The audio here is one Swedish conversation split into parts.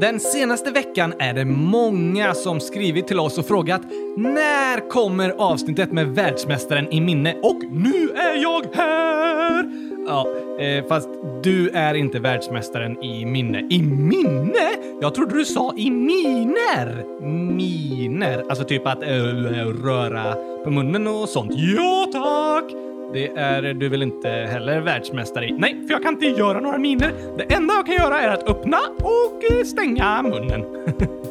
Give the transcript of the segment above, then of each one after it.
Den senaste veckan är det många som skrivit till oss och frågat när kommer avsnittet med världsmästaren i minne? Och nu är jag här! Ja, eh, fast du är inte världsmästaren i minne. I minne? Jag trodde du sa i miner. Miner, alltså typ att äh, röra på munnen och sånt. Ja, tack! Det är du väl inte heller världsmästare i? Nej, för jag kan inte göra några miner. Det enda jag kan göra är att öppna och eh, stänga munnen.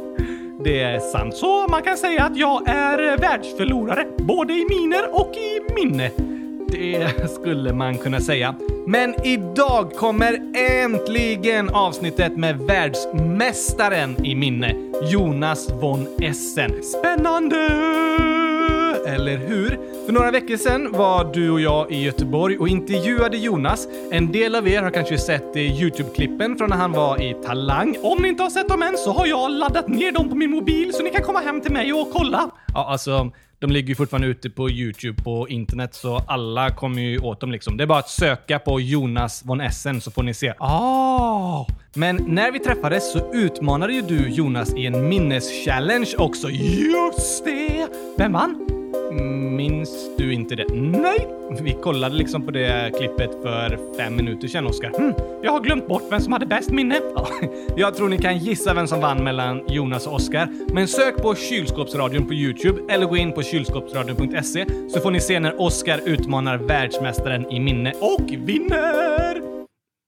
Det är sant, så man kan säga att jag är världsförlorare, både i miner och i minne. Det skulle man kunna säga. Men idag kommer äntligen avsnittet med världsmästaren i minne, Jonas von Essen. Spännande! Eller hur? För några veckor sedan var du och jag i Göteborg och intervjuade Jonas. En del av er har kanske sett eh, YouTube-klippen från när han var i Talang. Om ni inte har sett dem än så har jag laddat ner dem på min mobil så ni kan komma hem till mig och kolla. Ja, alltså, de ligger ju fortfarande ute på YouTube på internet så alla kommer ju åt dem liksom. Det är bara att söka på Jonas von Essen så får ni se. Oh! Men när vi träffades så utmanade ju du Jonas i en minneschallenge också. Just det! Vem vann? Minns du inte det? Nej! Vi kollade liksom på det klippet för fem minuter sedan, Oskar. Hm, jag har glömt bort vem som hade bäst minne. Ja, jag tror ni kan gissa vem som vann mellan Jonas och Oskar. Men sök på Kylskåpsradion på YouTube eller gå in på kylskåpsradion.se så får ni se när Oskar utmanar världsmästaren i minne och vinner!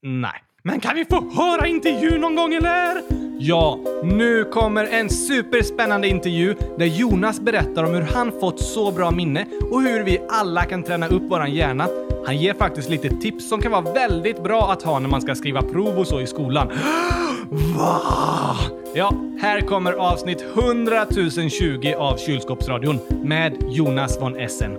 Nej. Men kan vi få höra intervjun någon gång eller? Ja, nu kommer en superspännande intervju där Jonas berättar om hur han fått så bra minne och hur vi alla kan träna upp våran hjärna. Han ger faktiskt lite tips som kan vara väldigt bra att ha när man ska skriva prov och så i skolan. Va? Ja, här kommer avsnitt 100 020 av Kylskåpsradion med Jonas von Essen.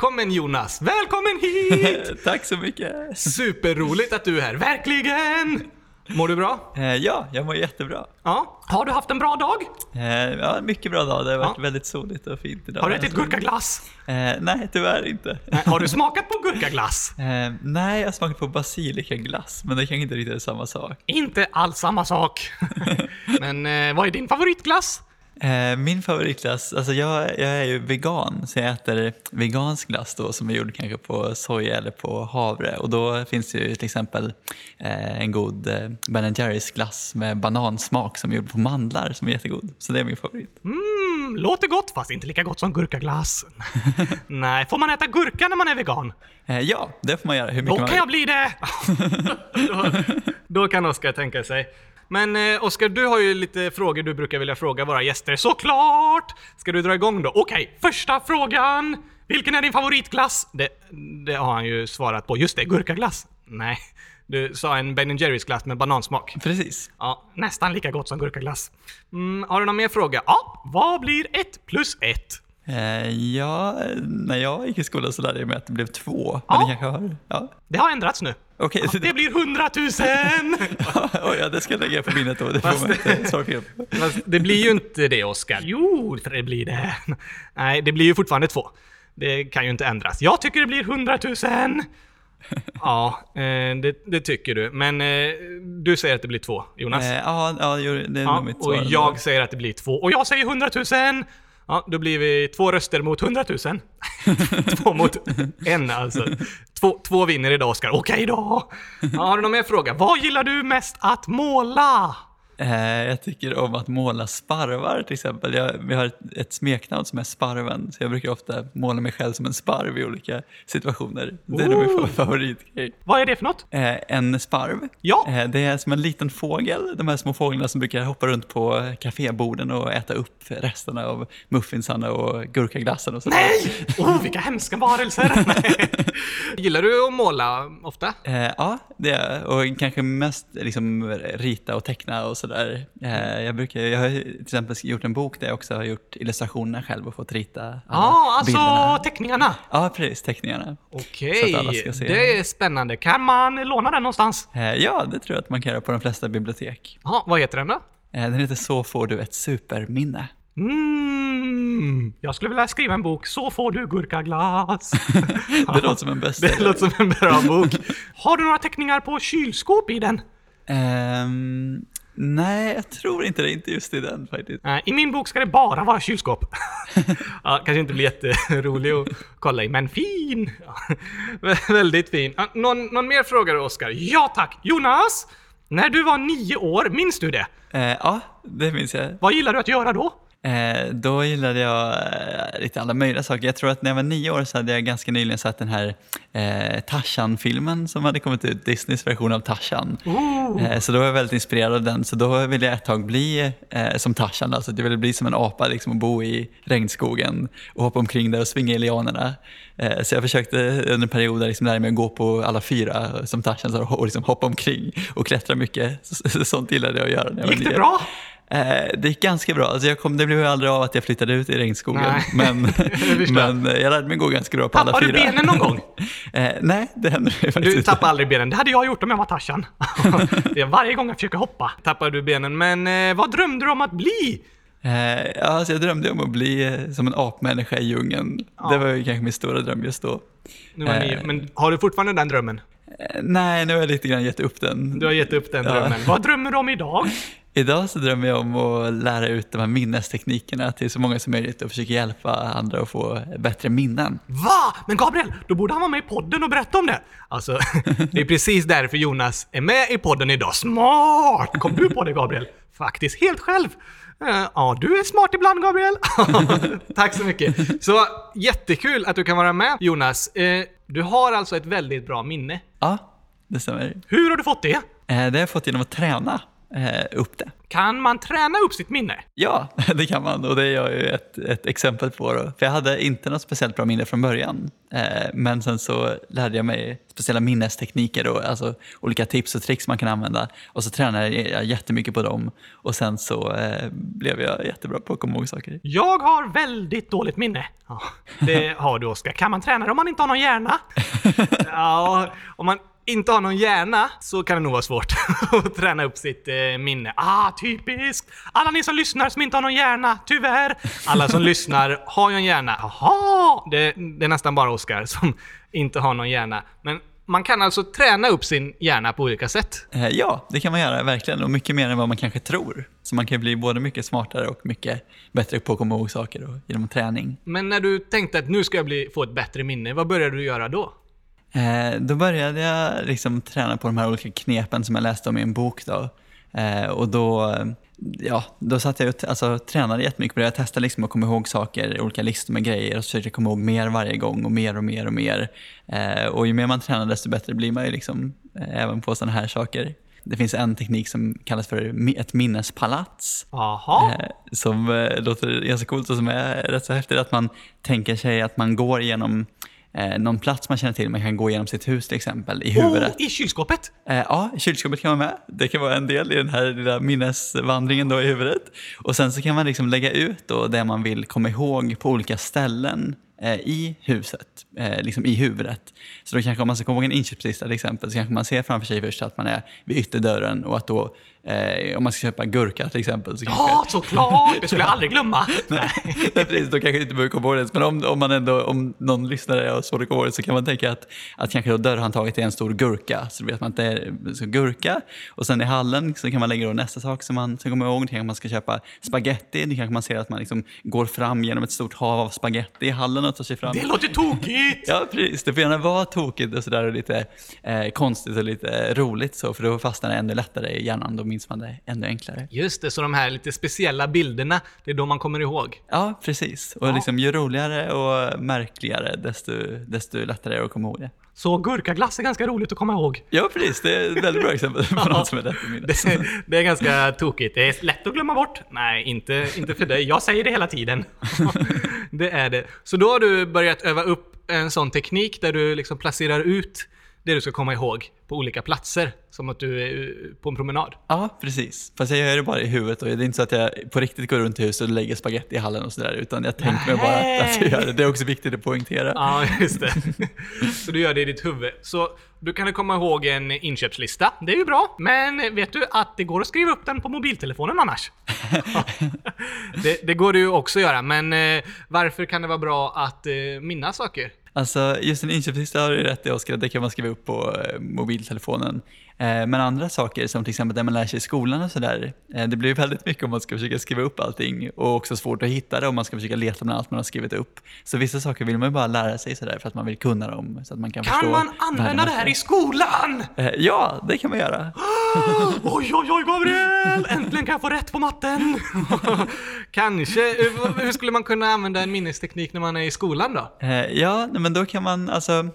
Välkommen Jonas! Välkommen hit! Tack så mycket! Superroligt att du är här, verkligen! Mår du bra? Eh, ja, jag mår jättebra. Ja. Har du haft en bra dag? Eh, ja, mycket bra dag. Det har varit Ja. väldigt soligt och fint idag. Har du ätit gurkaglass? Eh, nej, tyvärr inte. Nej, Har du smakat på gurkaglass? Eh, nej, jag har smakat på basilikaglass, men det kanske inte riktigt är samma sak. Inte alls samma sak. Men vad är din favoritglass? Eh, min favoritglass, alltså jag, jag är ju vegan, så jag äter vegansk glass då som är gjord kanske på soja eller på havre. Och då finns det ju till exempel eh, en god eh, Ben Jerrys glass med banansmak som är gjord på mandlar som är jättegod. Så det är min favorit. Mm, låter gott fast inte lika gott som gurkaglass. Nej, får man äta gurka när man är vegan? Ja, det får man göra hur Då mycket man kan jag bli det! då, då kan Oskar tänka sig. Men eh, Oskar, du har ju lite frågor du brukar vilja fråga våra gäster. Såklart! Ska du dra igång då? Okej, första frågan! Vilken är din favoritglass? Det, det har han ju svarat på. Just det, gurkaglass. Nej, du sa en Ben Jerrys glass med banansmak. Precis. Ja, nästan lika gott som gurkaglass. Mm, har du någon mer fråga? Ja, vad blir ett plus ett? Eh, ja, när jag gick i skolan så lärde jag mig att det blev två. Ja. Men det kanske har... Ja, Det har ändrats nu. okej. Det blir hundratusen! Oj, ja, det ska jag lägga på minnet då. Det Fast- inte det blir ju inte det, Oskar. Jo, det blir det. Nej, det blir ju fortfarande två. Det kan ju inte ändras. Jag tycker det blir hundratusen! Ja, eh, det, det tycker du. Men eh, du säger att det blir två, Jonas. Ja, ja, det är ja, nog mitt och svar. jag säger att det blir två. Och jag säger hundratusen! Ja, då blir vi två röster mot hundratusen. två mot en alltså. Två, två vinner idag, Oskar. Okej då! Ja, har du någon mer fråga? Vad gillar du mest att måla? Eh, jag tycker om att måla sparvar till exempel. Jag, vi har ett, ett smeknamn som är Sparven, så jag brukar ofta måla mig själv som en sparv i olika situationer. Det är nog min favoritgrej. Vad är det för något? Eh, en sparv, Ja. eh, det är som en liten fågel. De här små fåglarna som brukar hoppa runt på kaféborden och äta upp resterna av muffinsarna och gurkaglassen och sådär. Nej! Oh, vilka hemska varelser! Gillar du att måla ofta? Ja, det är jag. Och kanske mest liksom, rita och teckna och sådär. Sådär. Eh, jag, brukar, jag har till exempel gjort en bok där jag också har gjort illustrationerna själv och fått rita alla Ja, alltså bilderna. teckningarna. Ja, precis. Teckningarna. Okej, det är spännande. Kan man låna den någonstans? Eh, ja, det tror jag att man kan göra på de flesta bibliotek. Ja, vad heter den då? Eh, den heter Så får du ett superminne. Mm, jag skulle vilja skriva en bok, Så får du gurkaglass. Det låter som en Det bestseller. låter som en bra bok. Har du några teckningar på kylskåp i den? Ehm, nej, jag tror inte det. Inte just i den faktiskt. Nej, I min bok ska det bara vara kylskåp. ja, kanske inte blir jätterolig att kolla i, men fin! Ja, väldigt fin. Ja, någon, någon mer fråga då, Oskar? Ja tack! Jonas! När du var nio år, minns du det? Eh, ja, det minns jag. Vad gillar du att göra då? Eh, då gillade jag eh, lite alla möjliga saker. Jag tror att när jag var nio år så hade jag ganska nyligen sett den här eh, Tarzan-filmen som hade kommit ut, Disneys version av Tarzan. Eh, så då var jag väldigt inspirerad av den, så då ville jag ett tag bli eh, som Tarzan, alltså jag ville bli som en apa liksom, och bo i regnskogen och hoppa omkring där och svinga i lianerna. Eh, så jag försökte under en period liksom lära mig att gå på alla fyra som Tarzan så, och liksom hoppa omkring och klättra mycket. Så, sånt gillade jag att göra när jag var Gick det nio. bra? Eh, det gick ganska bra. Alltså jag kom, det blev ju aldrig av att jag flyttade ut i regnskogen. Nej, Men, men eh, jag lärde mig gå ganska bra på alla Tappade du fyra. benen någon gång? eh, nej, det hände faktiskt Du inte. tappade aldrig benen. Det hade jag gjort om jag var Tarzan. Varje gång jag försöker hoppa tappar du benen. Men eh, vad drömde du om att bli? Eh, ja, alltså jag drömde om att bli som en apmänniska i djungeln. Det var ju kanske min stora dröm just då. Nu var ni, men har du fortfarande den drömmen? Nej, nu har jag lite grann gett upp den. Du har gett upp den Ja. drömmen. Vad drömmer du om idag? Idag så drömmer jag om att lära ut de här minnesteknikerna till så många som möjligt och försöka hjälpa andra att få bättre minnen. Va? Men Gabriel, då borde han vara med i podden och berätta om det. Alltså, det är precis därför Jonas är med i podden idag. Smart! Kom du på det Gabriel? Faktiskt helt själv. Eh, Ja, du är smart ibland Gabriel. Tack så mycket. Så jättekul att du kan vara med Jonas. Eh, Du har alltså ett väldigt bra minne. Ja, det stämmer. Hur har du fått det? Eh, Det har jag fått genom att träna upp det. Kan man träna upp sitt minne? Ja, det kan man och det är jag ju ett, ett exempel på. Då. För jag hade inte något speciellt bra minne från början. Eh, men sen så lärde jag mig speciella minnestekniker, då, alltså olika tips och tricks man kan använda. Och så tränade jag jättemycket på dem och sen så eh, blev jag jättebra på att komma ihåg saker. Jag har väldigt dåligt minne. Ja, det har du Oskar. Kan man träna det om man inte har någon hjärna? Ja, om man inte har någon hjärna så kan det nog vara svårt att träna upp sitt eh, minne. Ah, typiskt! Alla ni som lyssnar som inte har någon hjärna, tyvärr. Alla som lyssnar har ju en hjärna. Jaha! Det, det är nästan bara Oskar som inte har någon hjärna. Men man kan alltså träna upp sin hjärna på olika sätt. Eh, ja, det kan man göra verkligen och mycket mer än vad man kanske tror. Så man kan bli både mycket smartare och mycket bättre på att komma ihåg saker och, genom träning. Men när du tänkte att nu ska jag bli, få ett bättre minne, vad började du göra då? Eh, då började jag liksom träna på de här olika knepen som jag läste om i en bok. Då. Eh, och då, ja, då satt jag och alltså, tränade jättemycket på det. Jag testade liksom att komma ihåg saker, olika listor med grejer och så försökte jag komma ihåg mer varje gång och mer och mer och mer. Eh, och ju mer man tränar desto bättre blir man ju liksom, eh, även på sådana här saker. Det finns en teknik som kallas för ett minnespalats. Jaha. Eh, som eh, låter ganska coolt och som är rätt så häftigt. Att man tänker sig att man går igenom eh, någon plats man känner till. Man kan gå igenom sitt hus till exempel i huvudet. Oh, I kylskåpet? Eh, ja, kylskåpet kan vara med. Det kan vara en del i den här lilla minnesvandringen då i huvudet. Och sen så kan man liksom lägga ut då det man vill komma ihåg på olika ställen eh, i huset, eh, liksom i huvudet. Så då kanske om man ska komma ihåg en inköpslista till exempel så kanske man ser framför sig först att man är vid ytterdörren och att då eh, om man ska köpa gurka till exempel så kanske Ja, såklart! Det skulle jag aldrig glömma. Nej. Precis, då kanske inte behöver komma ihåg det. Men om, om, man ändå, om någon lyssnare har svårt att komma ihåg det så kan man tänka att, att kanske då dörrhandtaget är en stor gurka. Så då vet man att det är så gurka. Och sen i hallen så kan man lägga då nästa sak som man ska komma ihåg. Det kanske man ska köpa spaghetti. Det kanske man ser att man liksom går fram genom ett stort hav av spaghetti i hallen och tar sig fram. Det låter tokigt! Ja, precis. Det får gärna vara tokigt och sådär och lite eh, konstigt och lite roligt så, för då fastnar det ännu lättare i hjärnan. Då minns man det ännu enklare. Just det, så de här lite speciella bilderna, det är de man kommer ihåg. Ja, precis. Och Ja. liksom, ju roligare och märkligare, desto, desto lättare är det att komma ihåg det. Så gurkaglass är ganska roligt att komma ihåg. Ja, precis. Det är ett väldigt bra exempel på något som är lätt att minnas. Det, det är ganska tokigt. Det är lätt att glömma bort. Nej, inte, inte för dig. Jag säger det hela tiden. det är det. Så då har du börjat öva upp en sån teknik där du liksom placerar ut det du ska komma ihåg på olika platser. Som att du är eh, på en promenad. Ja, precis. Fast jag gör det bara i huvudet och det är inte så att jag på riktigt går runt i huset och lägger spaghetti i hallen och sådär, utan jag tänker mig bara att, att jag gör det. Det är också viktigt att poängtera. Ja, just det. Så du gör det i ditt huvud. Så du kan komma ihåg en inköpslista. Det är ju bra. Men vet du att det går att skriva upp den på mobiltelefonen annars? det, det går det ju också att göra, men eh, varför kan det vara bra att eh, minnas saker? Alltså, just en inköpslista har du rätt i Oskar, det kan man skriva upp på eh, mobiltelefonen. Eh, men andra saker som till exempel det man lär sig i skolan och sådär, eh, det blir väldigt mycket om man ska försöka skriva upp allting och också svårt att hitta det om man ska försöka leta bland allt man har skrivit upp. Så vissa saker vill man ju bara lära sig sådär för att man vill kunna dem så att man kan, Kan förstå. man använda det här i skolan? Eh, Ja, det kan man göra. Oj, oj, oj, Gabriel! Äntligen kan jag få rätt på matten! Kanske. Hur skulle man kunna använda en minnesteknik när man är i skolan då? Ja, men då kan man alltså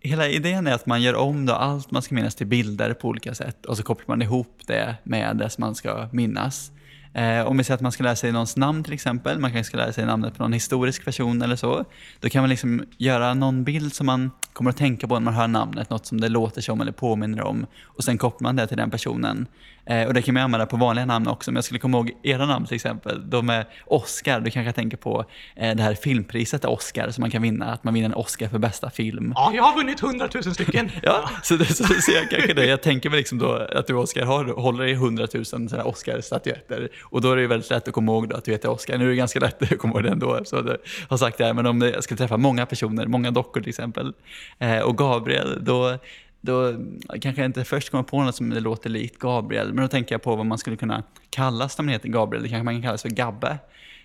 Hela idén är att man gör om då allt man ska minnas till bilder på olika sätt och så kopplar man ihop det med det som man ska minnas. Eh, om vi säger att man ska lära sig någons namn till exempel, man kanske ska lära sig namnet på någon historisk person eller så. Då kan man liksom göra någon bild som man kommer att tänka på när man hör namnet, något som det låter som eller påminner om. Och sen kopplar man det till den personen. Eh, och det kan man använda på vanliga namn också. Om jag skulle komma ihåg era namn till exempel, de är Oscar, då kanske tänker på eh, det här filmpriset Oscar som man kan vinna, att man vinner en Oscar för bästa film. Ja, jag har vunnit hundratusen stycken. Ja, så, det, så, så jag kanske det. Jag tänker mig liksom då att du Oscar har, håller i hundratusen Oscar-statyetter och då är det ju väldigt lätt att komma ihåg då att du heter Oscar. Nu är det ganska lätt att komma ihåg det ändå eftersom du har sagt det här, men om jag skulle träffa många personer, många dockor till exempel, eh, och Gabriel, då då kanske jag inte först kommer på något som det låter likt Gabriel, men då tänker jag på vad man skulle kunna kallas när man heter Gabriel. Det kanske man kan kallas för Gabbe.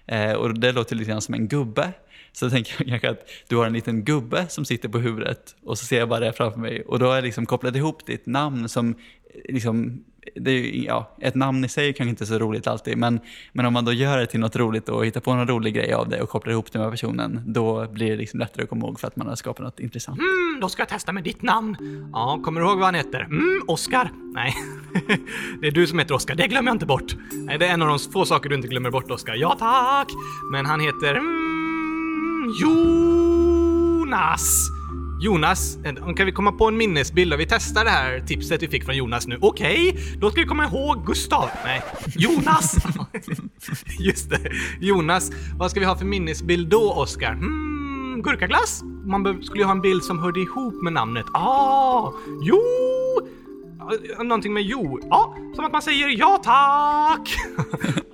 Eh, och det låter lite grann som en gubbe. Så då tänker jag kanske att du har en liten gubbe som sitter på huvudet och så ser jag bara det framför mig. Och då har jag liksom kopplat ihop ditt namn som liksom det är ju, ja, ett namn i sig är kanske inte så roligt alltid, men, men om man då gör det till något roligt och hittar på någon rolig grej av det och kopplar ihop det med personen, då blir det liksom lättare att komma ihåg för att man har skapat något intressant. Mm, då ska jag testa med ditt namn. Ja, kommer du ihåg vad han heter? Mm, Oscar. Nej, det är du som heter Oscar. Det glömmer jag inte bort. Nej, det är en av de få saker du inte glömmer bort, Oscar. Ja, tack! Men han heter... Mm, Jonas. Jonas, kan vi komma på en minnesbild? Vi testar det här tipset vi fick från Jonas nu. Okej, då ska vi komma ihåg Gustav. Nej, Jonas! Just det, Jonas. Vad ska vi ha för minnesbild då, Oscar? Hmm, gurkaglass? Man skulle ju ha en bild som hörde ihop med namnet. Ah, jo! Ah, någonting med jo. Ja, som att man säger ja tack!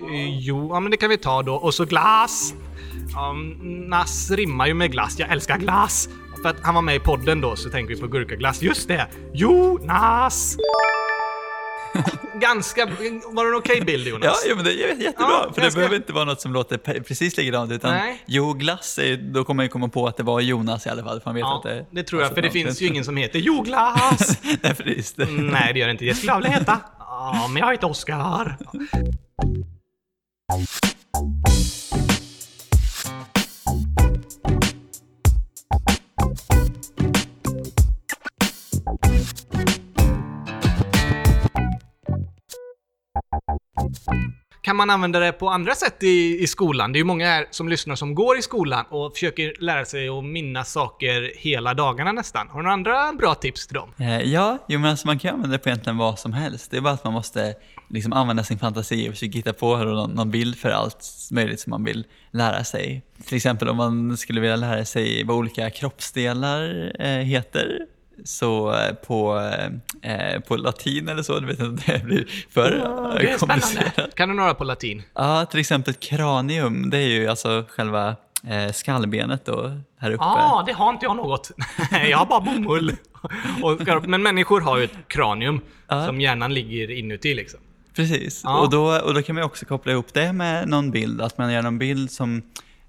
Jo, ja men det kan vi ta då. Och så glass. Um, nass rimmar ju med glass. Jag älskar glass. För att han var med i podden då så tänker vi på gurkaglass. Just det! Jonas! Ganska... Var det en okej bild Jonas? Ja, ja men det är jättebra. Ja, för jag det behöver inte vara något som låter precis likadant. Utan Nej. Jo Glass, är, då kommer man ju komma på att det var Jonas i alla fall. För man vet Ja, att det, det tror jag, alltså, för det finns ju ingen som heter Joglass! Nej, precis. Det. Nej, det gör det inte. Det skulle jag vilja heta. Ja, men jag heter Oskar. Kan man använda det på andra sätt i, i skolan? Det är ju många här som lyssnar som går i skolan och försöker lära sig att minnas saker hela dagarna nästan. Har du några andra bra tips till dem? Eh, Ja, jo, men alltså man kan använda det på egentligen vad som helst. Det är bara att man måste liksom använda sin fantasi och försöka hitta på någon, någon bild för allt möjligt som man vill lära sig. Till exempel om man skulle vilja lära sig vad olika kroppsdelar eh, heter. Så eh, på, eh, på latin eller så, du vet inte, det blir för Det är komplicerat. Kan du några på latin? Ja, till exempel kranium, det är ju alltså själva eh, skallbenet då, här uppe. Ja, ah, det har inte jag något. jag har bara bomull. Och, men människor har ju ett kranium Ja. som hjärnan ligger inuti liksom. Precis, Ja. och, då, och då kan man också koppla ihop det med någon bild, att man gör någon bild som,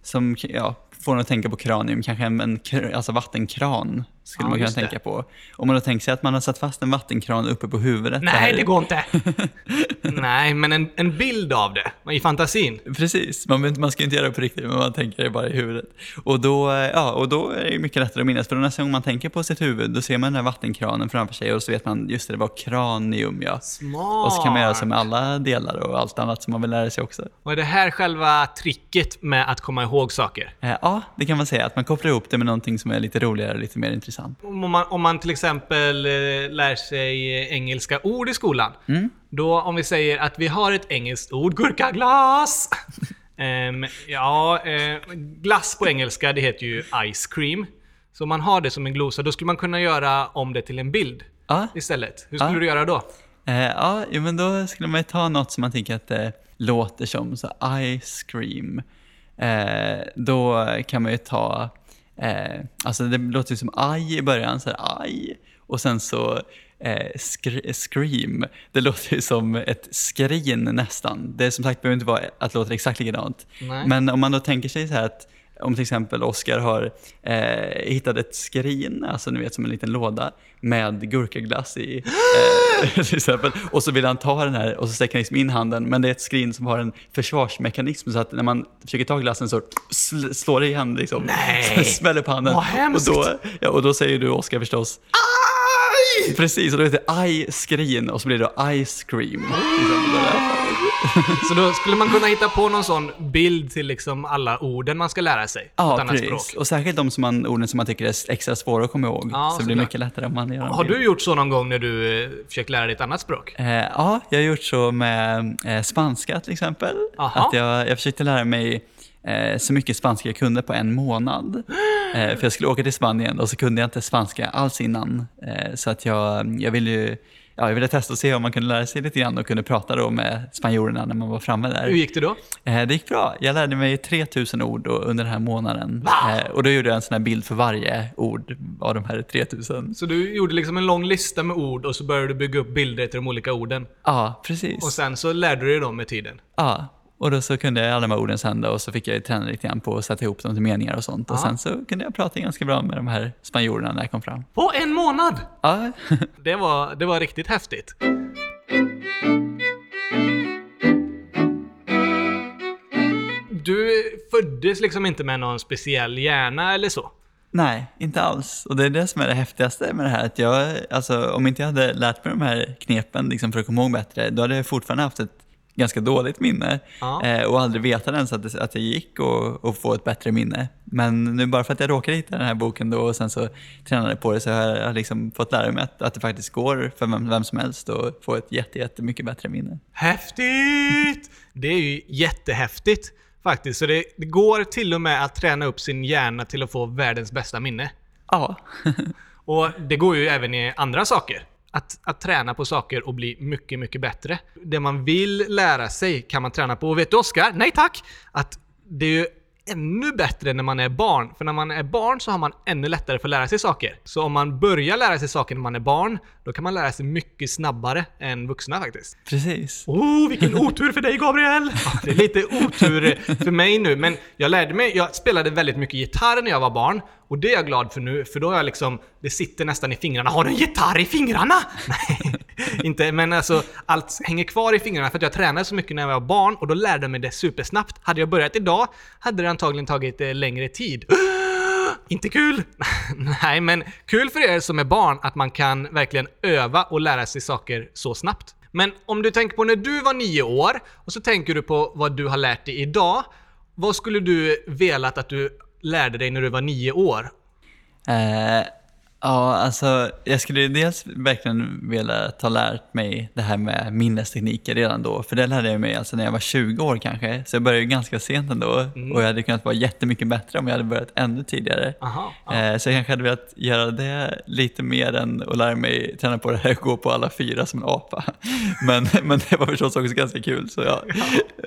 som ja, får en att tänka på kranium, kanske en, en alltså vattenkran skulle Ja, man kunna just det. tänka på. Om man då tänker sig att man har satt fast en vattenkran uppe på huvudet. Nej, här- det går inte! Nej, men en, en bild av det i fantasin. Precis, man, man ska inte göra det på riktigt, men man tänker det bara i huvudet. Och då, eh, ja, och då är det mycket lättare att minnas, för nästa gång man tänker på sitt huvud, då ser man den här vattenkranen framför sig och så vet man, just det, det var kranium ja. Smart! Och så kan man göra så med alla delar och allt annat som man vill lära sig också. Och är det här själva tricket med att komma ihåg saker? Eh, Ja, det kan man säga, att man kopplar ihop det med någonting som är lite roligare och lite mer intressant. Intressant. Om man, om man till exempel eh, lär sig eh, engelska ord i skolan. Då om vi säger att vi har ett engelskt ord, gurkaglas. Ehm, ja, eh, glass på engelska det heter ju ice cream. Så om man har det som en glosa, då skulle man kunna göra om det till en bild Ja, istället. Hur skulle Ja. du göra då? eh, ja men då skulle man ta något som man tänker att det låter som, så ice cream. Eh, då kan man ju ta, eh, alltså det låter ju som aj i början, så här, aj. Och sen så eh, skr- scream, det låter ju som ett skrin nästan. Det är som sagt behöver inte vara att låter exakt likadant. Nej. Men om man då tänker sig så här att om till exempel Oscar har eh, hittat ett skrin, alltså ni vet som en liten låda, med gurkaglass i, eh, till exempel. Och så vill han ta den här och så sträcker han liksom in handen, men det är ett skrin som har en försvarsmekanism så att när man försöker ta glassen så sl- slår det igen liksom. Nej! Smäller på handen. Vad hemskt! Och då, ja, och då säger du Oscar förstås, Aj! precis, och då heter det aj-skrin och så blir det ice cream. Liksom. Så då skulle man kunna hitta på någon sån bild till liksom alla orden man ska lära sig. Ja, annat precis. språk. Och särskilt de som man, orden som man tycker är extra svåra att komma ihåg. Ja, så det blir mycket lättare om man gör Har du gjort så någon gång när du eh, försökt lära dig ett annat språk? Eh, ja, jag har gjort så med eh, spanska till exempel. Aha. Att jag, jag försökte lära mig eh, så mycket spanska jag kunde på en månad. Eh, för jag skulle åka till Spanien och så kunde jag inte spanska alls innan. Så att jag, jag ville ju Ja, jag ville testa och se om man kunde lära sig lite grann och kunde prata då med spanjorerna när man var framme där. Hur gick det då? Eh, Det gick bra. Jag lärde mig 3000 ord under den här månaden. Eh, Och då gjorde jag en sån här bild för varje ord av de här 3000. Så du gjorde liksom en lång lista med ord och så började du bygga upp bilder till de olika orden. Ja, precis. Och sen så lärde du dig dem med tiden. Ja, och då så kunde jag alla de här orden sen då, och så fick jag träna lite grann på att sätta ihop dem till meningar och sånt. Och Ja. sen så kunde jag prata ganska bra med de här spanjorerna när jag kom fram. På en månad! Ja, Det var, det var riktigt häftigt. Du föddes liksom inte med någon speciell hjärna eller så? nej, inte alls. Och det är det som är det häftigaste med det här. Att jag, alltså, om inte jag hade lärt mig de här knepen liksom, för att komma ihåg bättre, då hade jag fortfarande haft ett ganska dåligt minne. Ja. Eh, och aldrig vetat ens att det, att det gick att få ett bättre minne. Men nu bara för att jag råkade hitta den här boken då och sen så tränade på det så har jag liksom fått lära mig att, att det faktiskt går för vem, vem som helst att få ett jätte, jättemycket bättre minne. Häftigt! Det är ju jättehäftigt faktiskt. Så det, det går till och med att träna upp sin hjärna till att få världens bästa minne. Ja, Och det går ju även i andra saker. Att, att träna på saker och bli mycket, mycket bättre. Det man vill lära sig kan man träna på. Och vet du Oskar? Nej tack! Att det är ju ännu bättre när man är barn. För när man är barn så har man ännu lättare för att lära sig saker. Så om man börjar lära sig saker när man är barn, då kan man lära sig mycket snabbare än vuxna faktiskt. precis. Oh, vilken otur för dig Gabriel! Ja, det är lite otur för mig nu, men jag lärde mig, jag spelade väldigt mycket gitarr när jag var barn. Och det är jag glad för nu, för då har jag liksom, det sitter nästan i fingrarna. Har du en gitarr i fingrarna? Nej, inte, men alltså allt hänger kvar i fingrarna för att jag tränade så mycket när jag var barn och då lärde jag mig det supersnabbt. Hade jag börjat idag hade det antagligen tagit eh, längre tid. Inte kul! Nej, men kul för er som är barn att man kan verkligen öva och lära sig saker så snabbt. Men om du tänker på när du var nio år och så tänker du på vad du har lärt dig idag. Vad skulle du velat att du lärde dig när du var nio år? Uh ja, alltså jag skulle dels verkligen vilja ta lärt mig det här med minnestekniker redan då. För det lärde jag mig alltså när jag var 20 år kanske. Så jag började ju ganska sent ändå. Och jag hade kunnat vara jättemycket bättre om jag hade börjat ännu tidigare. Aha, ja. Eh, så jag kanske hade velat göra det lite mer än att lära mig träna på det här och gå på alla fyra som en apa. Men, men det var förstås också ganska kul. Så ja.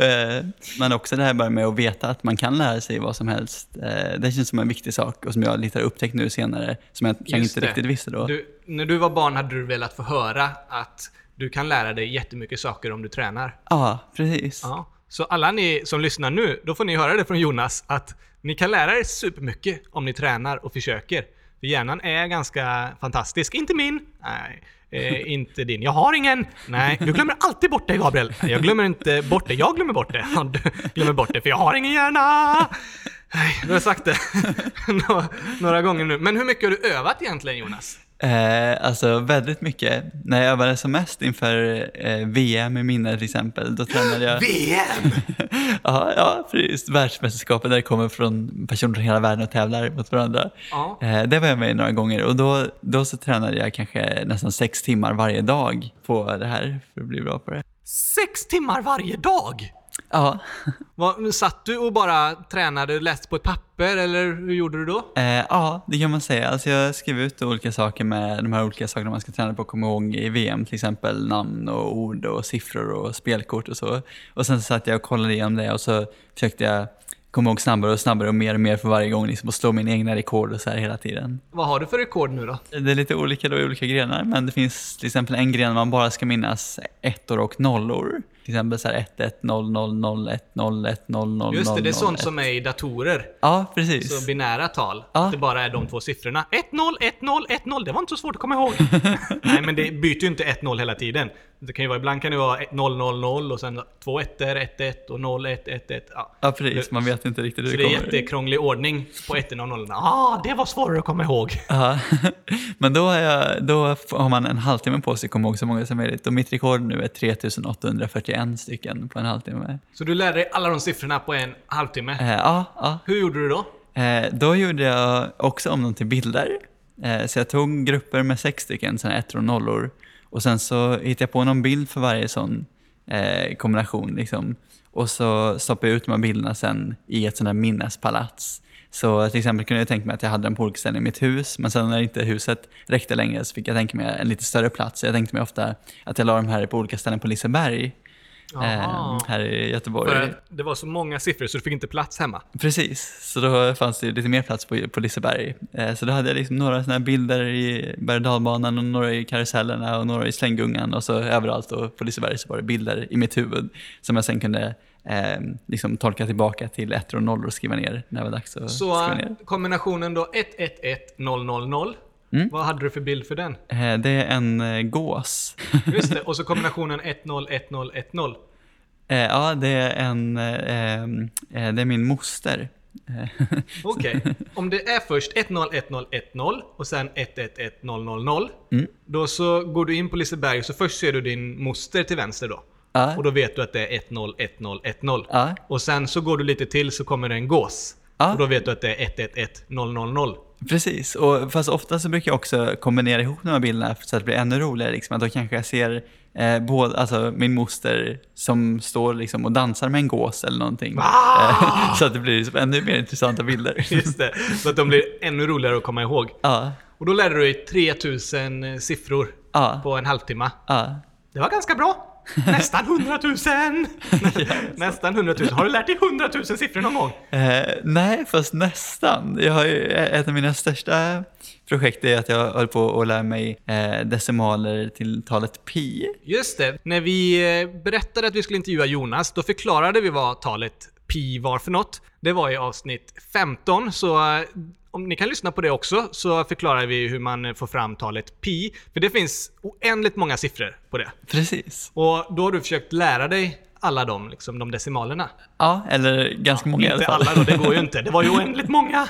Eh, men också det här bara med att veta att man kan lära sig vad som helst. Eh, det känns som en viktig sak och som jag lite har upptäckt nu senare. Som jag Just inte det. riktigt visste då. Du, när du var barn hade du velat få höra att du kan lära dig jättemycket saker om du tränar. Ja, precis. Ja. Så alla ni som lyssnar nu, då får ni höra det från Jonas att ni kan lära er supermycket om ni tränar och försöker. För hjärnan är ganska fantastisk. Inte min. Nej. Eh, inte din. Jag har ingen. Nej, du glömmer alltid bort det Gabriel. Nej, Jag glömmer inte bort det. Jag glömmer bort det. Han Du glömmer bort det för jag har ingen hjärna. Nej, du har sagt det några, några gånger nu. Men hur mycket har du övat egentligen Jonas? Eh, alltså väldigt mycket. När jag övade som mest inför eh, VM i minne till exempel, då tränade jag... VM! ja, ja, precis. Världsmästerskapet där det kommer från personer från hela världen och tävlar mot varandra. Ja. Eh, det var jag med i några gånger och då, då så tränade jag kanske nästan sex timmar varje dag på det här för att bli bra på det. Sex timmar varje dag! Ja, satt du och bara tränade, läste på ett papper eller hur gjorde du då? eh, ja, det kan man säga. Alltså jag skrev ut olika saker med de här olika sakerna man ska träna på att komma ihåg i VM, till exempel namn och ord och siffror och spelkort och så. Och sen så satt jag och kollade igenom det och så försökte jag komma ihåg snabbare och snabbare och mer och mer för varje gång liksom, och slå min egna rekord och så här hela tiden. Vad har du för rekord nu då? Det är lite olika då i olika grenar, men det finns till exempel en gren man bara ska minnas ettor och nollor. Till exempel så här 1 1 0 0 0 1 0 1 0 0 Just det, det är 0, sånt 1. som är i datorer. Ja, precis. Så binära tal. Ja. Att det bara är de två siffrorna. 1 0 1 0 1 0 Det var inte så svårt att komma ihåg. Nej, men det byter ju inte 1 0 hela tiden. Det kan ju vara, ibland kan det vara 0 0 0 och sen två ettor, 1 1 och 0 1 1 1. Ja. Ja, precis. Man vet inte riktigt hur Så det det är kommer. jättekrånglig ordning på ettorna och nollorna. Ah, det var svårare att komma ihåg. Ja. Men då, jag, då har man en halvtimme på sig att komma ihåg så många som möjligt. Och mitt rekord nu är 3841 stycken på en halvtimme. Så du lärde dig alla de siffrorna på en halvtimme. Eh, ja, ja. Hur gjorde du då? Eh, då gjorde jag också om dem till bilder. Eh, så jag tog grupper med sex stycken såna ettor och nollor. Och sen så hittade jag på någon bild för varje sån eh, kombination. Liksom. Och så stoppade jag ut de här bilderna sen i ett sånt här minnespalats. Så till exempel kunde jag tänka mig att jag hade en på olika ställen i mitt hus, men sen när inte huset räckte längre så fick jag tänka mig en lite större plats. Så jag tänkte mig ofta att jag la de här på olika ställen på Liseberg, eh, Jaha. här i Göteborg. För att det var så många siffror så du fick inte plats hemma. Precis, så då fanns det lite mer plats på, på Liseberg. Eh, så då hade jag liksom några såna bilder i berg och och några i karusellerna och några i slänggungan och så överallt då på Liseberg så var det bilder i mitt huvud som jag sen kunde eh, liksom tolka tillbaka till ettor och nollor och skriva ner när det var dags att Så skriva ner. kombinationen då 111 000. Mm. Vad hade du för bild för den? Eh, det är en eh, gås. Just det, och så kombinationen 101010. eh, ja, det är en, eh, det är min moster. Okej. Om det är först 101010 och sen 111000. Mm. Då så går du in på Liseberg och så först ser du din moster till vänster då. Ja. Och då vet du att det är 101010. Ja. Och sen så går du lite till så kommer det en gås. Ja. Och då vet du att det är 111000. Precis, och fast ofta så brukar jag också kombinera ihop de här bilderna så att det blir ännu roligare. Liksom. Att då kanske jag ser eh, både, alltså, min moster som står liksom, och dansar med en gås eller någonting. Eh, så att det blir liksom ännu mer intressanta bilder. Just det. Så att de blir ännu roligare att komma ihåg. ja, Och då lärde du dig 3000 siffror ja, på en halvtimme. Det var ganska bra. Nästan 100 000! Nästan 100 000. Har du lärt dig 100 000 siffror någon gång? Eh, nej, fast nästan. Jag har ju, ett av mina största projekt är att jag håller på att lära mig eh, decimaler till talet pi. Just det. När vi eh, berättade att vi skulle intervjua Jonas, då förklarade vi vad talet pi var för något. Det var i avsnitt 15, så eh, om ni kan lyssna på det också, så förklarar vi hur man får fram talet pi. För det finns oändligt många siffror på det. Precis. Och då har du försökt lära dig alla de, liksom, de decimalerna. Ja, eller ganska många i alla Inte fall. alla då, det går ju inte. Det var ju oändligt många.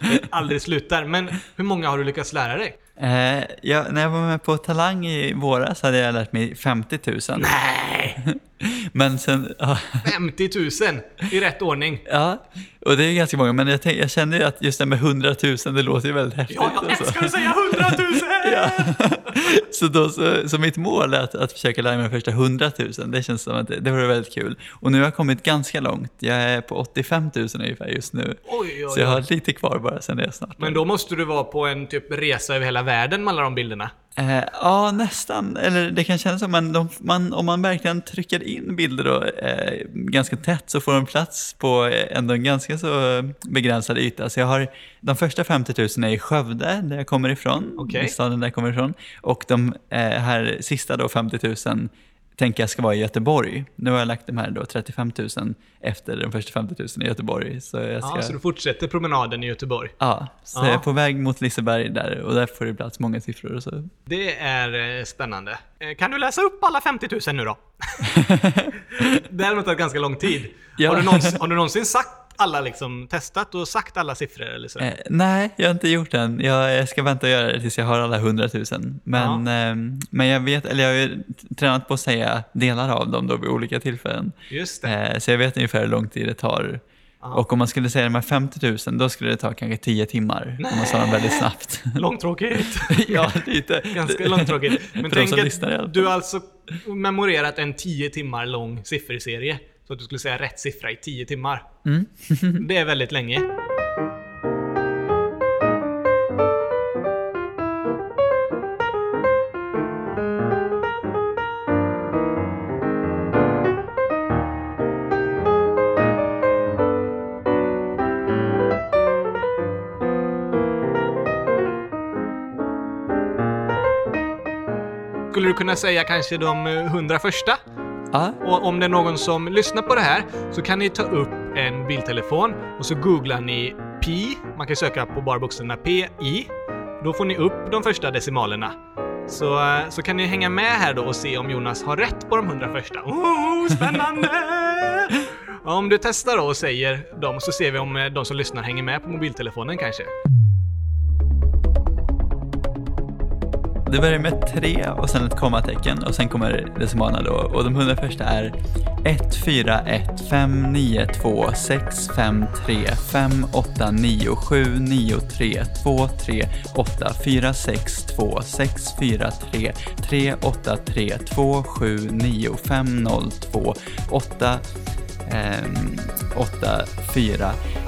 Det aldrig slutar. Men hur många har du lyckats lära dig? Eh, jag, när jag var med på Talang i våras hade jag lärt mig 50 000. Nej! Men sen, ja, 50 000 i rätt ordning. ja, och det är ganska många, men jag, tänk, jag kände ju att just det med 100 000, det låter ju väldigt häftigt. Ja, jag älskar att säga 100 000! Ja. Så, då, så, så mitt mål är att, att försöka lära mig de första 100 000. Det känns som att det, det vore väldigt kul. Och nu har jag kommit ganska långt. Jag är på 85 000 ungefär just nu. Oj, oj, Så jag oj. har lite kvar bara, sen är jag snart. Men då måste du vara på en typ resa över hela världen med alla de bilderna. Eh, ja, nästan. Eller det kan kännas som men de, man, om man verkligen trycker in bilder då, eh, ganska tätt så får de plats på eh, ändå en ganska så begränsad yta. Så jag har de första 50 000 är i Skövde, där jag kommer ifrån, i staden där jag kommer ifrån. Och de eh, här sista då 50 000 tänker jag ska vara i Göteborg. Nu har jag lagt de här då 35 000 efter de första 50 000 i Göteborg. Så jag ska... Ja, så du fortsätter promenaden i Göteborg. Ja, så Ja. jag är på väg mot Liseberg där och där får det plats många siffror och så. Det är eh, spännande. Eh, Kan du läsa upp alla 50 000 nu då? det har tagit ganska lång tid. Ja. Har, du någonsin, har du någonsin sagt alla liksom testat och sagt alla siffror eller sådär? Eh, nej, jag har inte gjort det än. Jag, jag ska vänta och göra det tills jag har alla hundratusen. Men, eh, men jag vet, eller jag har ju tränat på att säga delar av dem då vid olika tillfällen. Just det. Eh, så jag vet ungefär hur lång tid det tar. Ja. Och om man skulle säga de här 50 000, då skulle det ta kanske 10 timmar. Om man sa dem väldigt snabbt. Långtråkigt. ja, lite. Ganska långtråkigt. Men tänk att du har alltså memorerat en 10 timmar lång sifferserie. Så att du skulle säga rätt siffra i 10 timmar. Mm. det är väldigt länge. Skulle du kunna säga kanske de eh, 100 första? Ja, Och om det är någon som lyssnar på det här så kan ni ta upp en bildtelefon och så googlar ni pi. Man kan söka på bara bokstäverna PI. Då får ni upp de första decimalerna. Så, eh, så kan ni hänga med här då och se om Jonas har rätt på de 100 första. Oh, spännande! Om du testar då och säger dem så ser vi om eh, de som lyssnar hänger med på mobiltelefonen kanske. Det börjar med tre och sen ett kommatecken och sen kommer decimalerna då. Och de 100 första är 1, 4, 1, 5, 9, 2, 6, 5, 3, 5, 8, 9, 7, 9, 3, 2, 3, 8, 4, 6, 2, 6, 4, 3, 3, 8, 3, 2, 7, 9, 5, 0, 2, 8, eh, 8, 4,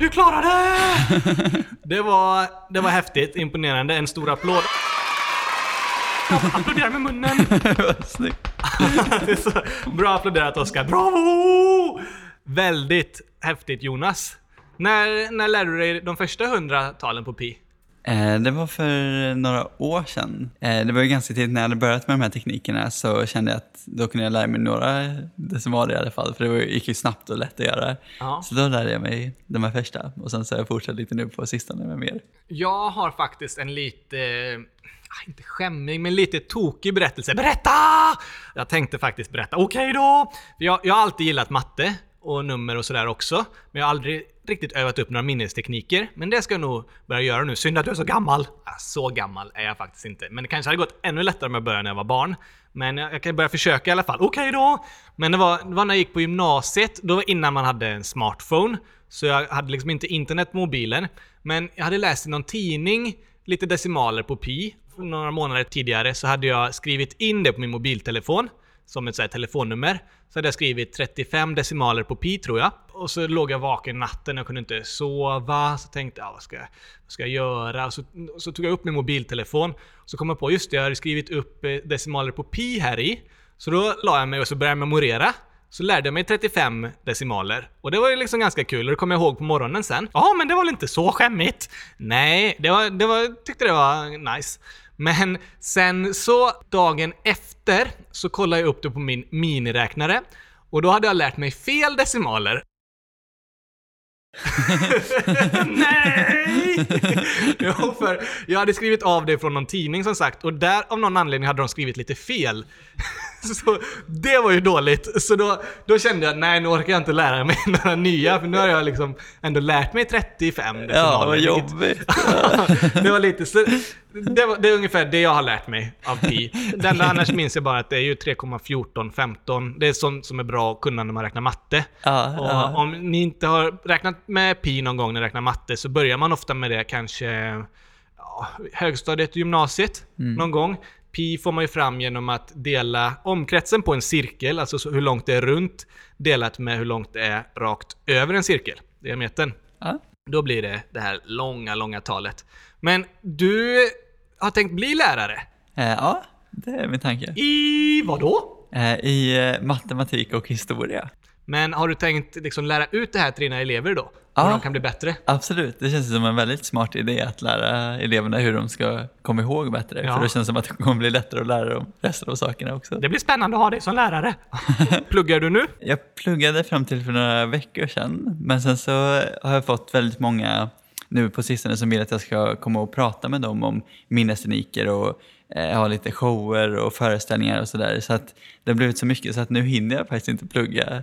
Du klarade det! Det var, det var häftigt, imponerande. En stor applåd. Applådera med munnen! Bra applåderat Oskar. Bravo! Väldigt häftigt Jonas. När, när lärde du dig de första hundra talen på pi? Eh, Det var för några år sedan. Eh, Det var ju ganska tidigt när jag hade börjat med de här teknikerna så kände jag att då kunde jag lära mig några decimaler i alla fall för det gick ju snabbt och lätt att göra. Ja. Så då lärde jag mig de här första och sen så har jag fortsatt lite nu på sistone med mer. Jag har faktiskt en lite, ah, inte skämmig, men lite tokig berättelse. Berätta! Jag tänkte faktiskt berätta. Okej då! Jag, jag har alltid gillat matte och nummer och sådär också. Men jag har aldrig riktigt övat upp några minnestekniker. Men det ska jag nog börja göra nu. Synd att du är så gammal. Ja, Så gammal är jag faktiskt inte. Men det kanske hade gått ännu lättare om jag började när jag var barn. Men jag, jag kan börja försöka i alla fall. Okej då! Men det var, det var när jag gick på gymnasiet. Då var innan man hade en smartphone. Så jag hade liksom inte internet på mobilen. Men jag hade läst i någon tidning lite decimaler på pi. Några månader tidigare så hade jag skrivit in det på min mobiltelefon. Som ett så här telefonnummer. Så hade jag skrivit 35 decimaler på pi tror jag. Och så låg jag vaken natten och kunde inte sova. Så tänkte jag, vad ska jag, vad ska jag göra? Så, så tog jag upp min mobiltelefon. Så kom jag på, just det, jag hade skrivit upp eh, decimaler på pi här i. Så då la jag mig och så började jag memorera. Så lärde jag mig 35 decimaler. Och det var ju liksom ganska kul och det kommer jag ihåg på morgonen sen. Ja, men det var väl inte så skämmigt? Nej, det var, det var, tyckte det var nice. Men sen så dagen efter så kollade jag upp det på min miniräknare. Och då hade jag lärt mig fel decimaler. Nej! jo, för jag hade skrivit av det från någon tidning som sagt och där av någon anledning hade de skrivit lite fel. Så det var ju dåligt. Så då, då kände jag nej nu orkar jag inte lära mig några nya för nu har jag liksom ändå lärt mig 35 decimaler. Ja, vad jobbigt. det var lite så, det, var, det är ungefär det jag har lärt mig av pi. Det enda annars minns jag bara att det är ju 3,1415. Det är sånt som är bra att kunna när man räknar matte. Ja, Och ja. om ni inte har räknat med pi någon gång när ni räknar matte så börjar man ofta med det kanske ja, högstadiet och gymnasiet någon gång. Pi får man ju fram genom att dela omkretsen på en cirkel, alltså så hur långt det är runt, delat med hur långt det är rakt över en cirkel, diametern. Ja. Då blir det det här långa, långa talet. Men du har tänkt bli lärare? Eh, ja, det är min tanke. I vad då? Eh, I eh, matematik och historia. Men har du tänkt liksom lära ut det här till dina elever då? Ja. Hur de kan bli bättre? Absolut, det känns som en väldigt smart idé att lära eleverna hur de ska komma ihåg bättre. Ja. För det känns som att det kommer bli lättare att lära dem resten av sakerna också. Det blir spännande att ha dig som lärare. Pluggar du nu? Jag pluggade fram till för några veckor sedan, men sen så har jag fått väldigt många nu på sistone som vill att jag ska komma och prata med dem om minnestekniker och eh, ha lite shower och föreställningar och sådär. Så att det har blivit så mycket så att nu hinner jag faktiskt inte plugga.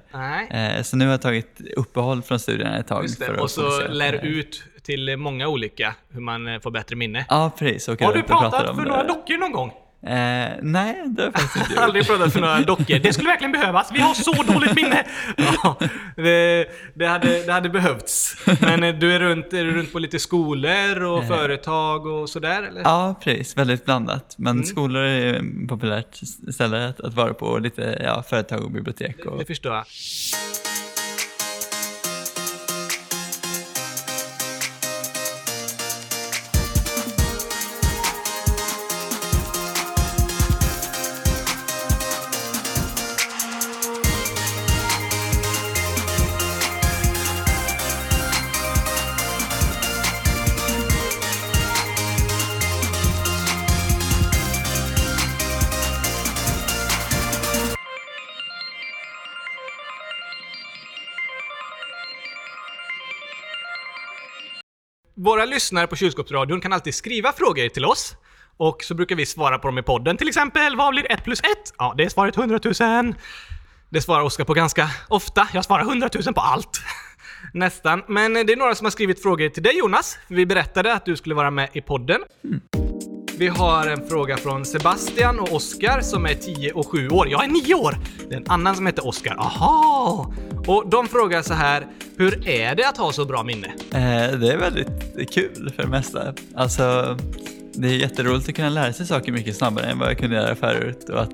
Eh, så nu har jag tagit uppehåll från studierna ett tag. Just det. Och så lär ut till många olika hur man eh, får bättre minne. Ja, precis. Och Har du pratat för några dockor någon gång? Eh, nej, det har faktiskt inte gjort. Aldrig pratat för några dockor. Det skulle verkligen behövas. Vi har så dåligt minne! Ja, det, det, hade, det hade behövts. Men eh, du är runt, är du runt på lite skolor och företag och sådär eller? Ja, precis. Väldigt blandat. Men Mm. skolor är ett populärt ställe att, att vara på. Och lite ja, företag och bibliotek. Och, Det förstår jag. Våra lyssnare på Kylskåpsradion kan alltid skriva frågor till oss. Och så brukar vi svara på dem i podden. Till exempel, vad blir 1 plus 1? Ja, det är svaret 100 000. Det svarar Oskar på ganska ofta. Jag svarar 100 000 på allt. Nästan. Men det är några som har skrivit frågor till dig Jonas. Vi berättade att du skulle vara med i podden. Vi har en fråga från Sebastian och Oskar som är 10 och 7 år. Jag är 9 år! Det är en annan som heter Oskar. Aha! Och de frågar så här, hur är det att ha så bra minne? Eh, det är väldigt kul för det mesta. Alltså, det är jätteroligt att kunna lära sig saker mycket snabbare än vad jag kunde göra förut och att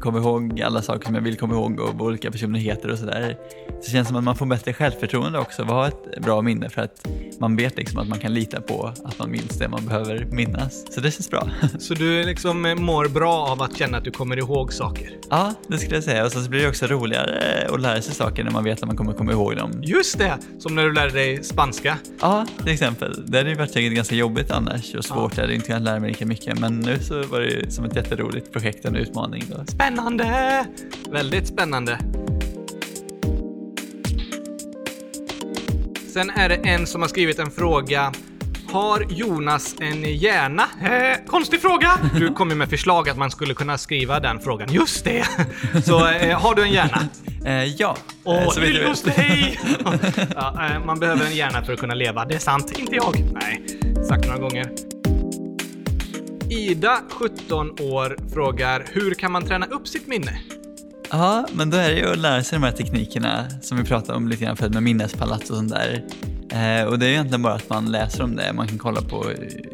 komma ihåg alla saker som jag vill komma ihåg och vad olika personer heter och sådär. Så det känns som att man får bättre självförtroende också och ha ett bra minne för att man vet liksom att man kan lita på att man minns det man behöver minnas. Så det känns bra. Så du liksom eh, mår bra av att känna att du kommer ihåg saker? Ja, det skulle jag säga. Och så blir det också roligare att lära sig saker när man vet att man kommer komma ihåg dem. Just det! Som när du lärde dig spanska. Ja, till exempel. Det hade ju varit säkert ganska jobbigt annars och svårt. Jag hade inte kunnat lära mig lika mycket. Men nu så var det som ett jätteroligt projekt och en utmaning. Då. Spännande! Väldigt spännande. Sen är det en som har skrivit en fråga. Har Jonas en hjärna? Eh, konstig fråga! Du kom ju med förslag att man skulle kunna skriva den frågan. Just det! Så eh, har du en hjärna? Eh, ja, Åh, Eh, jag lill vet. hos dig! ja, eh, man behöver en hjärna för att kunna leva. Det är sant. Inte jag. Nej, sagt några gånger. Ida, 17 år, frågar hur kan man träna upp sitt minne? Ja, men då är det ju att lära sig de här teknikerna som vi pratade om lite grann förut med minnespalats och sånt där. Eh, och det är ju egentligen bara att man läser om det. Man kan kolla på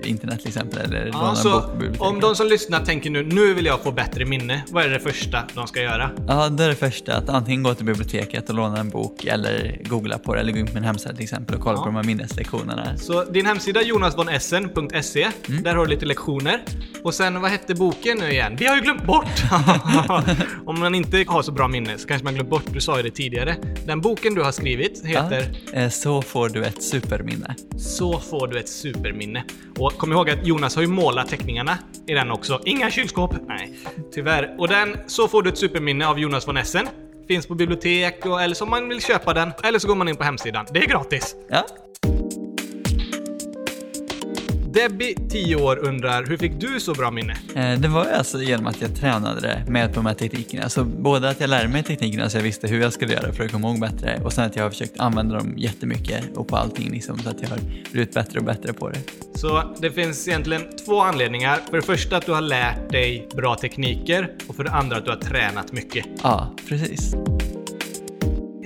internet till exempel eller Ja, så om de som lyssnar tänker nu, nu vill jag få bättre minne. Vad är det första de ska göra? Ja, då är det första att antingen gå till biblioteket och låna en bok eller googla på det eller gå in på min hemsida till exempel och kolla Ja. på de här minneslektionerna. Så din hemsida jonasvonessen.se, Mm. där har du lite lektioner. Och sen, vad hette boken nu igen? Vi har ju glömt bort! Om man inte har så bra minne så kanske man glömt bort, du sa ju det tidigare. Den boken du har skrivit heter Ja, eh, så får du ett superminne. Så får du ett superminne. Och kom ihåg att Jonas har ju målat teckningarna i den också. Inga kylskåp! Nej, tyvärr. Och den Så får du ett superminne av Jonas von Essen. Finns på bibliotek, och, eller så om man vill köpa den. Eller så går man in på hemsidan. Det är gratis. Ja, Debbie, 10 år, undrar hur fick du så bra minne? Eh, Det var alltså genom att jag tränade det med på de här teknikerna. Så både att jag lärde mig teknikerna så jag visste hur jag skulle göra för att komma ihåg bättre och sen att jag har försökt använda dem jättemycket och på allting liksom, så att jag har blivit bättre och bättre på det. Så det finns egentligen två anledningar. För det första att du har lärt dig bra tekniker och för det andra att du har tränat mycket. Ja, precis.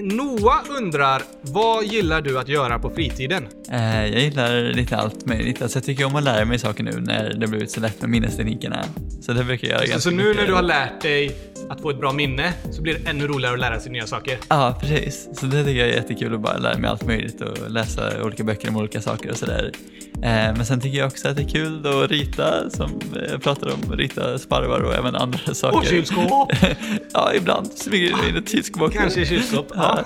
Noah undrar, vad gillar du att göra på fritiden? Eh, Jag gillar lite allt möjligt. Alltså jag tycker om att lära mig saker nu när det blivit så lätt med minnesteknikerna. Så det brukar jag göra Så, ganska så nu mycket. när du har lärt dig att få ett bra minne så blir det ännu roligare att lära sig nya saker. Ja, precis. Så det tycker jag är jättekul att bara lära mig allt möjligt och läsa olika böcker om olika saker och sådär. Eh, men sen tycker jag också att det är kul att rita, som jag pratade om, rita sparvar och även andra saker. Och kylskåp! ja, ibland smyger det in ett kylskåp. Kanske kylskåp. Ja.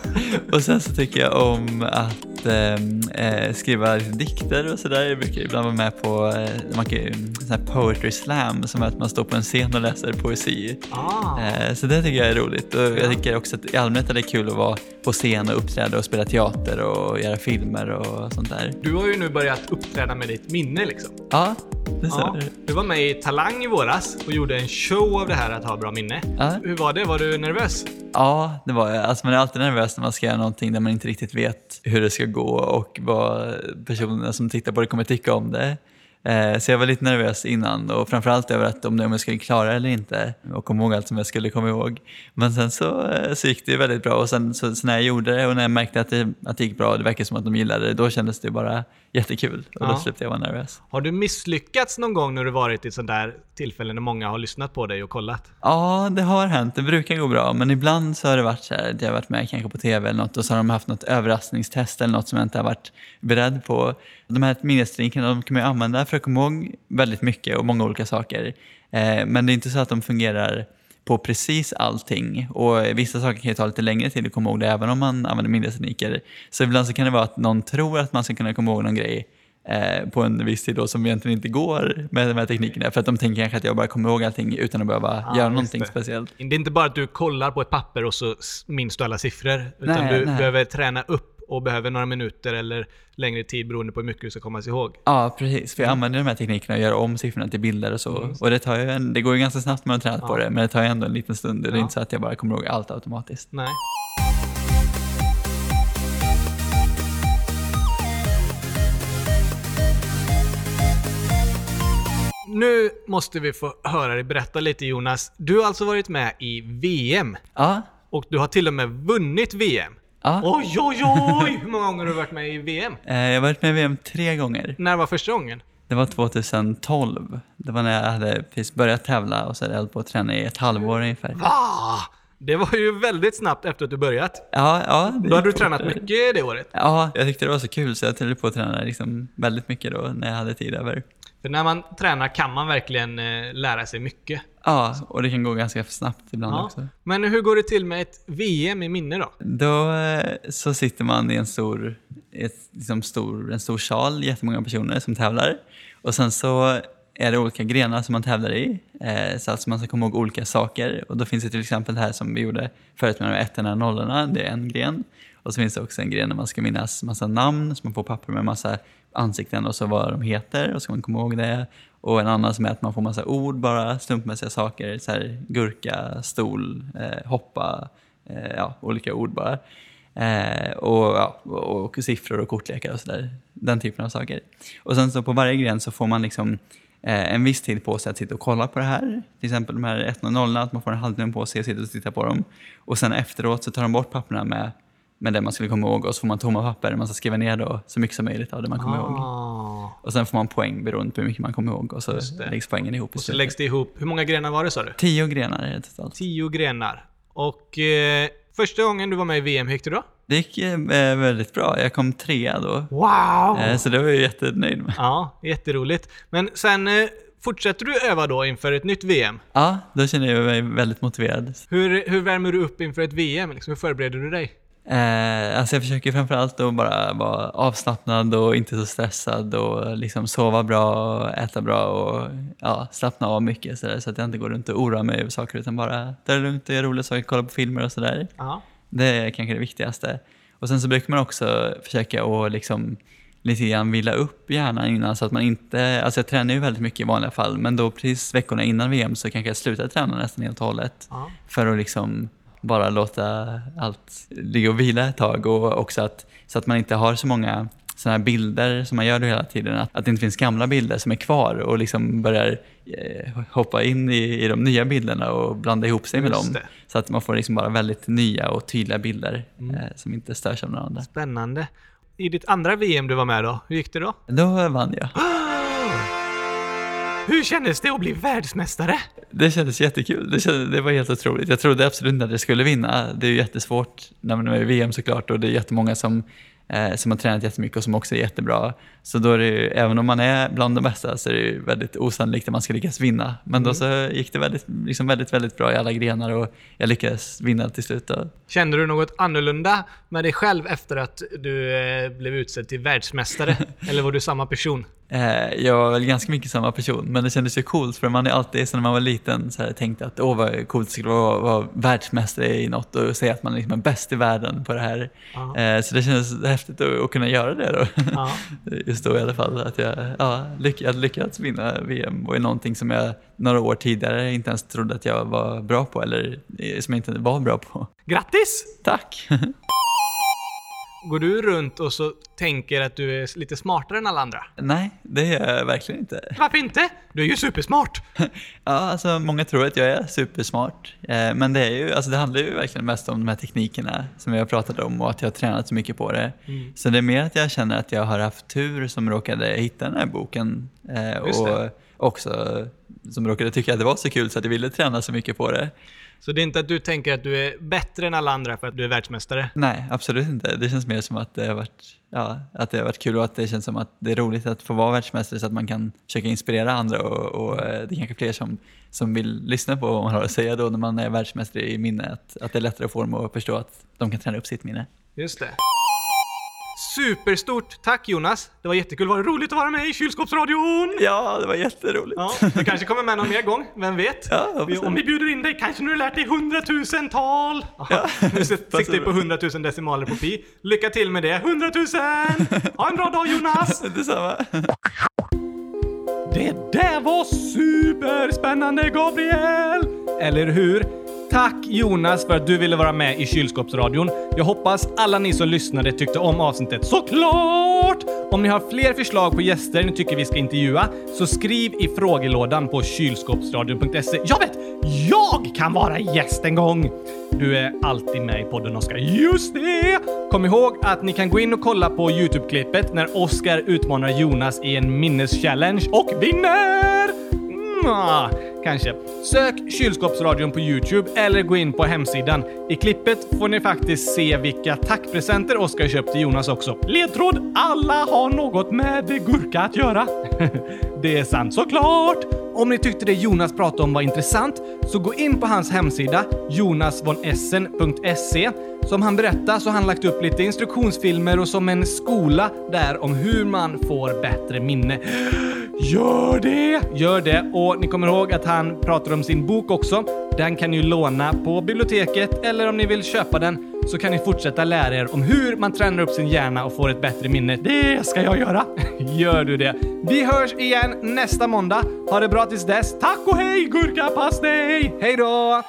Och sen så tycker jag om att eh, skriva lite dikter och sådär. Jag brukar ibland vara med på eh, man kan, sån här poetry slam som är att man står på en scen och läser poesi. Ah. Eh, så det tycker jag är roligt och jag tycker också att i allmänhet är det kul att vara på scen och uppträda och spela teater och göra filmer och sånt där. Du har ju nu börjat uppträda med ditt minne liksom. Ja, det. Ja. Du var med i Talang i våras och gjorde en show av det här att ha bra minne. Ja. Hur var det? Var du nervös? Ja, det var jag. Alltså man är alltid nervös när man ska göra någonting där man inte riktigt vet hur det ska gå och vad personerna som tittar på det kommer tycka om det. Eh, så jag var lite nervös innan och framförallt över att om jag skulle klara det eller inte och komma ihåg allt som jag skulle komma ihåg. Men sen så, eh, så gick det ju väldigt bra och sen så, så när jag gjorde det och när jag märkte att det, att det gick bra och det verkade som att de gillade det, då kändes det bara jättekul och då släppte jag vara nervös. Har du misslyckats någon gång när du varit i sånt där tillfälle när många har lyssnat på dig och kollat? Ja, det har hänt. Det brukar gå bra, men ibland så har det varit så här, att jag har varit med kanske på tv eller något och så har de haft något överraskningstest eller något som jag inte har varit beredd på. De här minnesdrinkarna de kan man ju använda för att komma ihåg väldigt mycket och många olika saker. Eh, men det är inte så att de fungerar på precis allting och vissa saker kan ju ta lite längre tid att komma ihåg det även om man använder minnestekniker. Så ibland så kan det vara att någon tror att man ska kunna komma ihåg någon grej eh, på en viss tid då som egentligen inte går med de här teknikerna för att de tänker kanske att jag bara kommer ihåg allting utan att behöva Ja, göra någonting det. speciellt. Det är inte bara att du kollar på ett papper och så minns du alla siffror. Utan Nej, du nej. behöver träna upp och behöver några minuter eller längre tid beroende på hur mycket du ska komma ihåg. Ja, precis. För jag använder de här teknikerna och gör om siffrorna till bilder och så. Och det, tar ju en, det går ju ganska snabbt när man har tränat på Ja. det, men det tar ju ändå en liten stund. Det är Ja. inte så att jag bara kommer ihåg allt automatiskt. Nej. Nu måste vi få höra dig berätta lite Jonas. Du har alltså varit med i VM Ja, och du har till och med vunnit VM. Ja. Oj, oj, oj! Hur många gånger har du varit med i VM? Eh, Jag har varit med i VM tre gånger. När var första gången? Det var 2012. Det var när jag hade precis börjat tävla och så hade jag hållit på att träna i ett halvår ungefär. Va? Det var ju väldigt snabbt efter att du börjat. Ja, ja. det Då hade du tränat mycket det året. Ja, jag tyckte det var så kul så jag höll på att träna liksom väldigt mycket då när jag hade tid över. För när man tränar kan man verkligen eh, lära sig mycket. Ja, och det kan gå ganska snabbt ibland Ja. också. Men hur går det till med ett VM i minne då? Då eh, så sitter man i en stor, ett, liksom stor, en stor sal, jättemånga personer som tävlar. Och sen så är det olika grenar som man tävlar i. Eh, så att man ska komma ihåg olika saker. Och då finns det till exempel det här som vi gjorde förut med de ettorna och nollorna, det är en gren. Och så finns det också en gren där man ska minnas massa namn, så man får papper med massa ansikten och så vad de heter och så ska man komma ihåg det. Och en annan som är att man får massa ord, bara slumpmässiga saker, så här gurka, stol, eh, hoppa, eh, ja, olika ord bara. Eh, och, ja, och, och siffror och kortlekar och sådär. Den typen av saker. Och sen så på varje gren så får man liksom eh, en viss tid på sig att sitta och kolla på det här. Till exempel de här 1 och 0 att man får en halvtimme på sig att sitta och titta på dem. Och sen efteråt så tar de bort papperna med, med det man skulle komma ihåg och så får man tomma papper. Man ska skriva ner då så mycket som möjligt av det man kommer ihåg. Ah. Och sen får man poäng beroende på hur mycket man kommer ihåg och så läggs poängen ihop Och så läggs det ihop. Hur många grenar var det sa du? Tio grenar är det totalt. Tio grenar. Och eh, första gången du var med i VM, hur gick det då? Det gick eh, väldigt bra. Jag kom trea då. Wow! Eh, så det var jag jättenöjd med. Ja, jätteroligt. Men sen eh, fortsätter du öva då inför ett nytt VM? Ja, då känner jag mig väldigt motiverad. Hur, hur värmer du upp inför ett VM? Liksom, hur förbereder du dig? Eh, alltså jag försöker framförallt att bara vara avslappnad och inte så stressad och liksom sova bra och äta bra och ja, slappna av mycket så, där, så att jag inte går runt och oroar mig över saker utan bara ta det lugnt och göra roliga saker, kolla på filmer och sådär. Det är kanske det viktigaste. Och sen så brukar man också försöka att liksom lite grann vila upp hjärnan innan så att man inte, alltså jag tränar ju väldigt mycket i vanliga fall men då precis veckorna innan VM så kanske jag slutar träna nästan helt och hållet. Ja. För att liksom bara låta allt ligga och vila ett tag och också att, så att man inte har så många sådana här bilder som man gör hela tiden. Att, att det inte finns gamla bilder som är kvar och liksom börjar eh, hoppa in i, i de nya bilderna och blanda ihop sig med Just dem. det. Så att man får liksom bara väldigt nya och tydliga bilder Mm. eh, som inte störs av varandra. Spännande. I ditt andra VM du var med då, hur gick det då? Då vann jag. Hur kändes det att bli världsmästare? Det kändes jättekul. Det, kändes, det var helt otroligt. Jag trodde absolut inte att jag skulle vinna. Det är ju jättesvårt när man är i VM såklart och det är jättemånga som eh, som har tränat jättemycket och som också är jättebra. Så då är det ju, även om man är bland de bästa så är det ju väldigt osannolikt att man ska lyckas vinna. Men då så gick det väldigt, liksom väldigt, väldigt bra i alla grenar och jag lyckades vinna till slut. Då. Kände du något annorlunda med dig själv efter att du eh, blev utsedd till världsmästare? Eller var du samma person? Eh, jag var väl ganska mycket samma person, men det kändes ju coolt för man är alltid, så när man var liten, så här, tänkte att åh vad coolt det skulle vara att vara världsmästare i något och säga att man liksom är bäst i världen på det här. Eh, så det kändes häftigt att, att kunna göra det då. Ja. Just då i alla fall, att jag ja, lyck, hade lyckats vinna VM och är någonting som jag några år tidigare inte ens trodde att jag var bra på eller som jag inte var bra på. Grattis! Tack! Går du runt och så tänker att du är lite smartare än alla andra? Nej, det är jag verkligen inte. Varför inte? Du är ju supersmart! ja, alltså många tror att jag är supersmart. Eh, men det, är ju, alltså, det handlar ju verkligen mest om de här teknikerna som har pratat om och att jag har tränat så mycket på det. Mm. Så det är mer att jag känner att jag har haft tur som råkade hitta den här boken. Eh, och också som råkade tycka att det var så kul så att jag ville träna så mycket på det. Så det är inte att du tänker att du är bättre än alla andra för att du är världsmästare? Nej, absolut inte. Det känns mer som att det har varit, ja, att det har varit kul och att det känns som att det är roligt att få vara världsmästare så att man kan försöka inspirera andra och, och eh, det är kanske fler som, som vill lyssna på vad man har att säga då när man är världsmästare i minne. Att, att det är lättare att få dem att förstå att de kan träna upp sitt minne. Just det. Superstort tack Jonas! Det var jättekul, var det roligt att vara med i kylskåpsradion? Ja, det var jätteroligt. Ja, du kanske kommer med någon mer gång, vem vet? Ja, Om vi bjuder in dig kanske du har lärt dig hundratusental? Ja. Nu siktar vi på hundratusen decimaler på pi. Lycka till med det, hundratusen! Ha en bra dag Jonas! Detsamma! Det där var superspännande Gabriel! Eller hur? Tack Jonas för att du ville vara med i kylskåpsradion. Jag hoppas alla ni som lyssnade tyckte om avsnittet. Såklart! Om ni har fler förslag på gäster ni tycker vi ska intervjua så skriv i frågelådan på kylskåpsradion.se. Jag vet! Jag kan vara gäst en gång! Du är alltid med i podden Oskar. Just det! Kom ihåg att ni kan gå in och kolla på Youtube-klippet när Oskar utmanar Jonas i en minneschallenge och vinner! Mm kanske. Sök kylskåpsradion på Youtube eller gå in på hemsidan. I klippet får ni faktiskt se vilka tackpresenter Oskar köpt till Jonas också. Ledtråd! Alla har något med gurka att göra. det är sant såklart! Om ni tyckte det Jonas pratade om var intressant så gå in på hans hemsida jonasvonessen.se. Som han berättar så har han lagt upp lite instruktionsfilmer och som en skola där om hur man får bättre minne. Gör det! Gör det! Och ni kommer ihåg att han pratar om sin bok också. Den kan ni låna på biblioteket eller om ni vill köpa den så kan ni fortsätta lära er om hur man tränar upp sin hjärna och får ett bättre minne. Det ska jag göra! Gör du det? Vi hörs igen nästa måndag. Ha det bra tills dess. Tack och hej gurkapastej! Hej då!